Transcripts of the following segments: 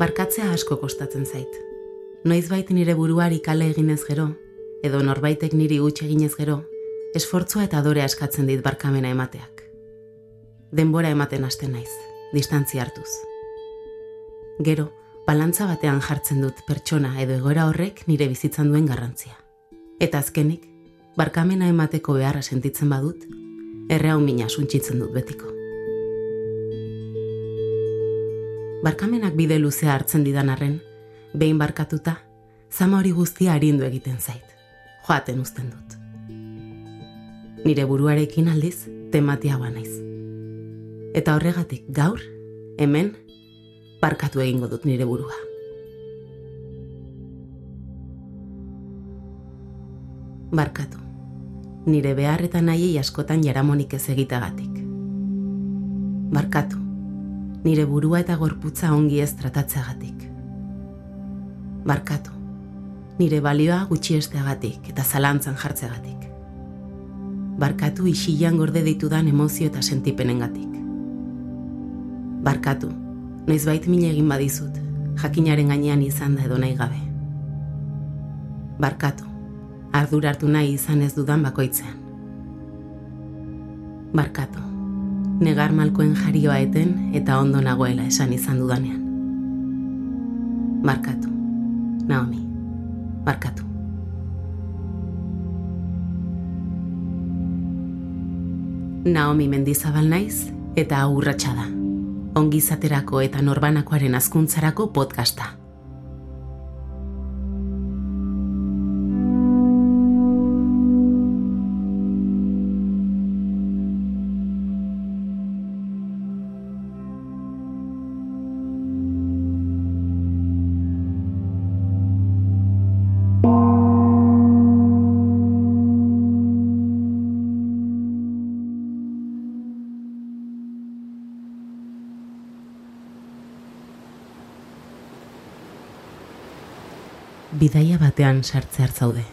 Barkatzea asko kostatzen zait. Noizbait nire buruari kale eginez gero, edo norbaitek niri huts eginez gero, esfortzua eta adorea eskatzen dit barkamena emateak. Denbora ematen hasten naiz, distantzia hartuz. Gero, balantza batean jartzen dut pertsona edo egoera horrek nire bizitzan duen garrantzia. Eta azkenik, barkamena emateko beharra sentitzen badut, errea mina suntxitzen dut betiko. Barkamenak bide luzea hartzen didan arren, behin barkatuta, zama hori guztia arindu egiten zait. Joaten uzten dut. Nire buruarekin aldiz, tematia naiz. Eta horregatik gaur, hemen, barkatu egingo dut nire burua. Barkatu. Nire behar eta nahi askotan jaramonik ez egitagatik. Barkatu. Nire burua eta gorputza ongi ez tratatzeagatik. Barkatu. Nire balioa gutxi esteagatik eta zalantzan jartzeagatik. Barkatu isilan gorde ditudan emozio eta sentipenengatik. Barkatu noiz bait mine egin badizut, jakinaren gainean izan da edo nahi gabe. Barkatu, ardur hartu nahi izan ez dudan bakoitzean. Barkatu, negar malkoen jarioa eten eta ondo nagoela esan izan dudanean. Barkatu, Naomi, barkatu. Naomi mendizabal naiz eta aurratsa da ongizaterako eta norbanakoaren azkuntzarako podcasta. Bidaia batean sartze zaude.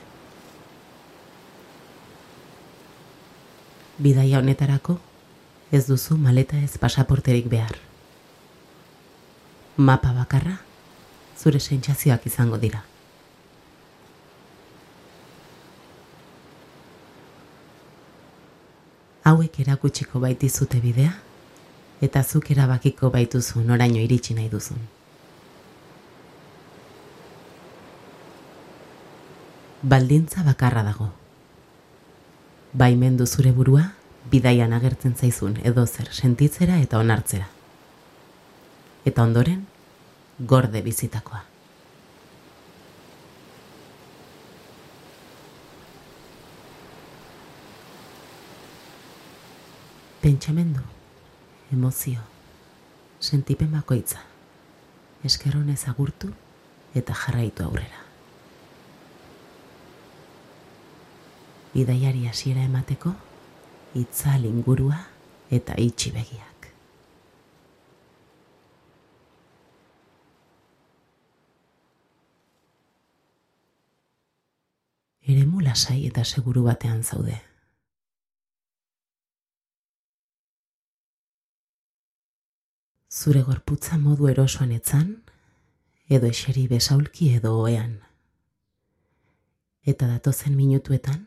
Bidaia honetarako ez duzu maleta ez pasaporterik behar. Mapa bakarra zure sentsazioak izango dira. Hauek erakutsiko baitizute bidea eta zuk erabakiko baituzu noraino iritsi nahi duzun. Baldintza bakarra dago. Baimendu zure burua, bidaian agertzen zaizun edo zer sentitzera eta onartzera. Eta ondoren, gorde bizitakoa. Pentsamendu, emozio, sentipen bakoitza, eskeronez agurtu eta jarraitu aurrera. Bidaiari hasiera emateko itzal ingurua eta itxi begiak. Eremu lasai eta seguru batean zaude. Zure gorputza modu erosoan etzan, edo eseri besaulki edo oean. Eta datozen minutuetan,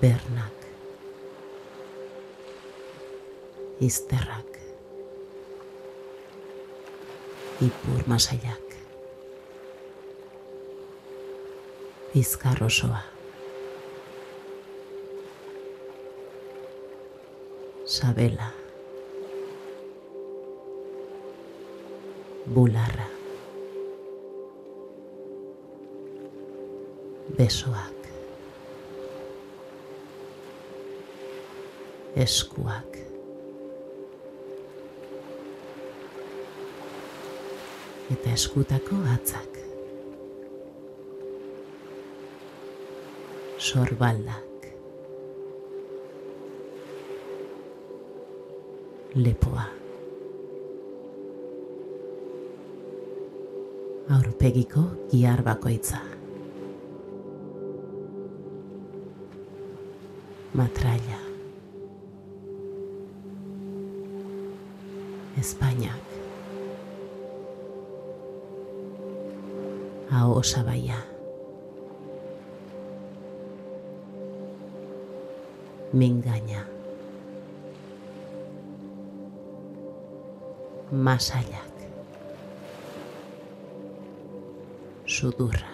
bernak, izterrak, ipur masaiak, bizkar osoa, sabela, bularra, besoak, eskuak. eta eskutako atzak. Sorbaldak. Lepoa. Aurpegiko giar bakoitza. Matraia. Espainiak. Aho sabaia. Mingaina. Masaiak. Sudurra.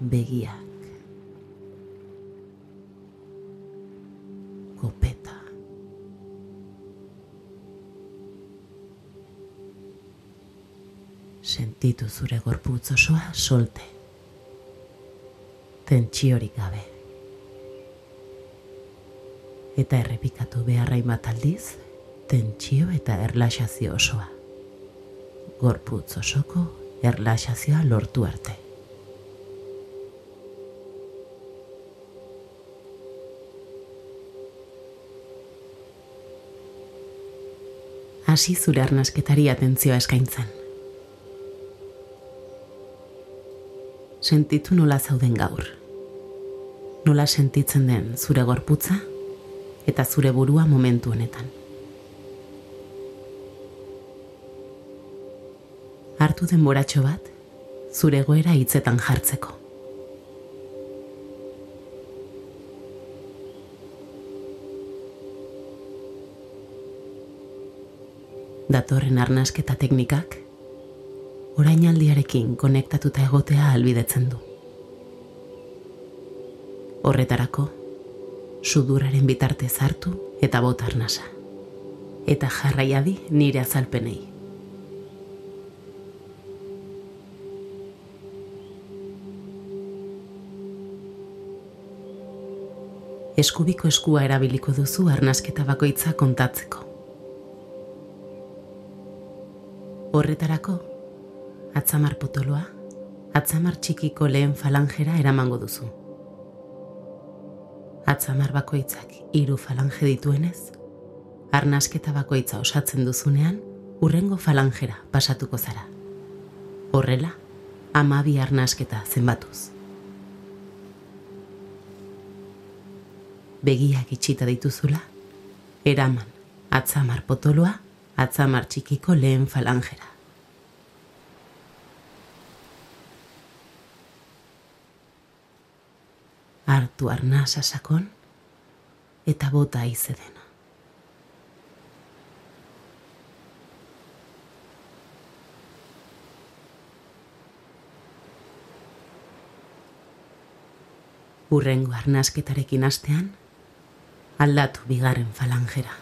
Begiak. Sentitu zure gorputz osoa solte. Tentsiorik gabe. Eta errepikatu beharra bat aldiz, tentsio eta erlaxazio osoa. Gorputz osoko erlaxazioa lortu arte. Hasi zure arnasketari atentzioa eskaintzen. Sentitu nola zauden gaur. Nola sentitzen den zure gorputza eta zure burua momentu honetan. Hartu den boratxo bat, zure goera hitzetan jartzeko. Datorren arnasketa teknikak, orainaldiarekin konektatuta egotea albidetzen du. Horretarako, suduraren bitarte zartu eta bota arnasa. Eta jarraiadi nire azalpenei. Eskubiko eskua erabiliko duzu arnasketa bakoitza kontatzeko. Horretarako, atzamar potoloa, atzamar txikiko lehen falangera eramango duzu. Atzamar bakoitzak hiru falange dituenez, arnasketa bakoitza osatzen duzunean, urrengo falangera pasatuko zara. Horrela, amabi arnasketa zenbatuz. begiak itxita dituzula, eraman atzamar potoloa, atzamar txikiko lehen falangera. Artu arnasa sakon eta bota izedena. Urrengo arnasketarekin astean, aldatu bigarren falangera.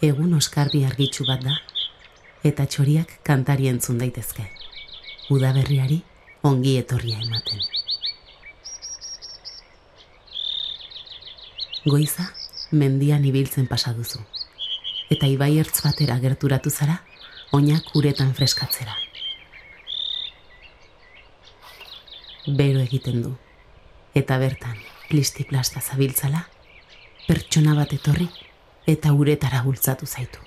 Egun oskarbi argitxu bat da, eta txoriak kantari entzun daitezke. Udaberriari ongi etorria ematen. Goiza, mendian ibiltzen pasa duzu. Eta ibai ertz batera gerturatu zara, oinak uretan freskatzera. Bero egiten du. Eta bertan, plisti-plasta zabiltzala, pertsona bat etorri eta uretara bultzatu zaitu.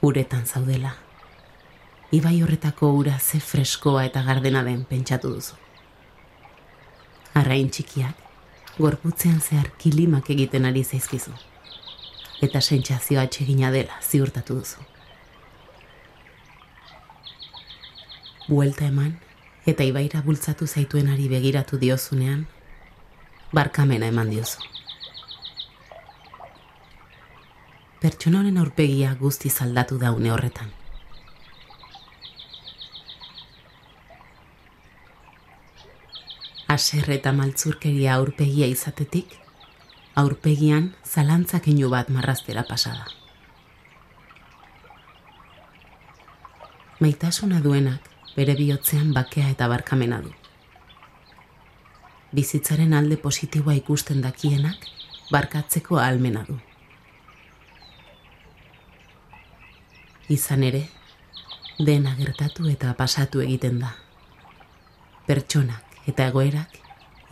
Uretan zaudela. Ibai horretako ura ze freskoa eta gardena den pentsatu duzu. Arrain txikiak, gorputzean zehar kilimak egiten ari zaizkizu. Eta sentsazioa txegina dela ziurtatu duzu. Buelta eman, eta ibaira bultzatu zaituenari begiratu diozunean, barkamena eman diozu. Pertsonoren aurpegia guzti zaldatu daune horretan. Aser eta maltzurkeria aurpegia izatetik, aurpegian zalantzak bat marraztera pasada. Maitasuna duenak, bere bihotzean bakea eta barkamena du. Bizitzaren alde positiboa ikusten dakienak, barkatzeko ahalmena du. Izan ere, dena gertatu eta pasatu egiten da. Pertsonak eta egoerak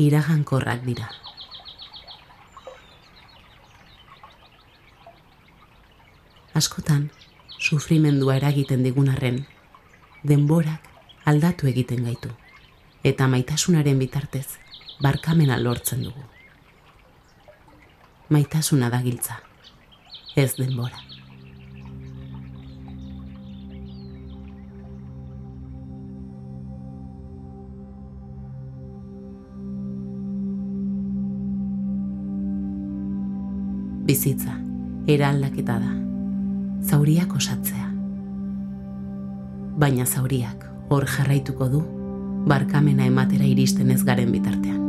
iragankorrak dira. Askotan, sufrimendua eragiten digunarren, denborak aldatu egiten gaitu. Eta maitasunaren bitartez, barkamena lortzen dugu. Maitasuna da giltza, ez denbora. Bizitza, eraldaketa da, zauriak osatzea baina zauriak hor jarraituko du barkamena ematera iristen ez garen bitartean.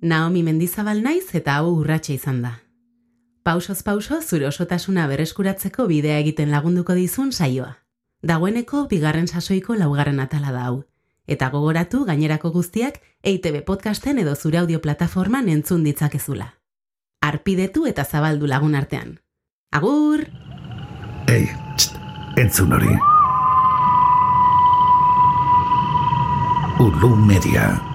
Naomi Mendizabal naiz eta hau urratxe izan da. Pausoz pauso zure osotasuna bereskuratzeko bidea egiten lagunduko dizun saioa. Dagoeneko bigarren sasoiko laugarren atala da hau. Eta gogoratu gainerako guztiak EITB podcasten edo zure audio plataforman entzun ditzakezula. Arpidetu eta zabaldu lagun artean. Agur! Ei, entzun hori. Ulu Media.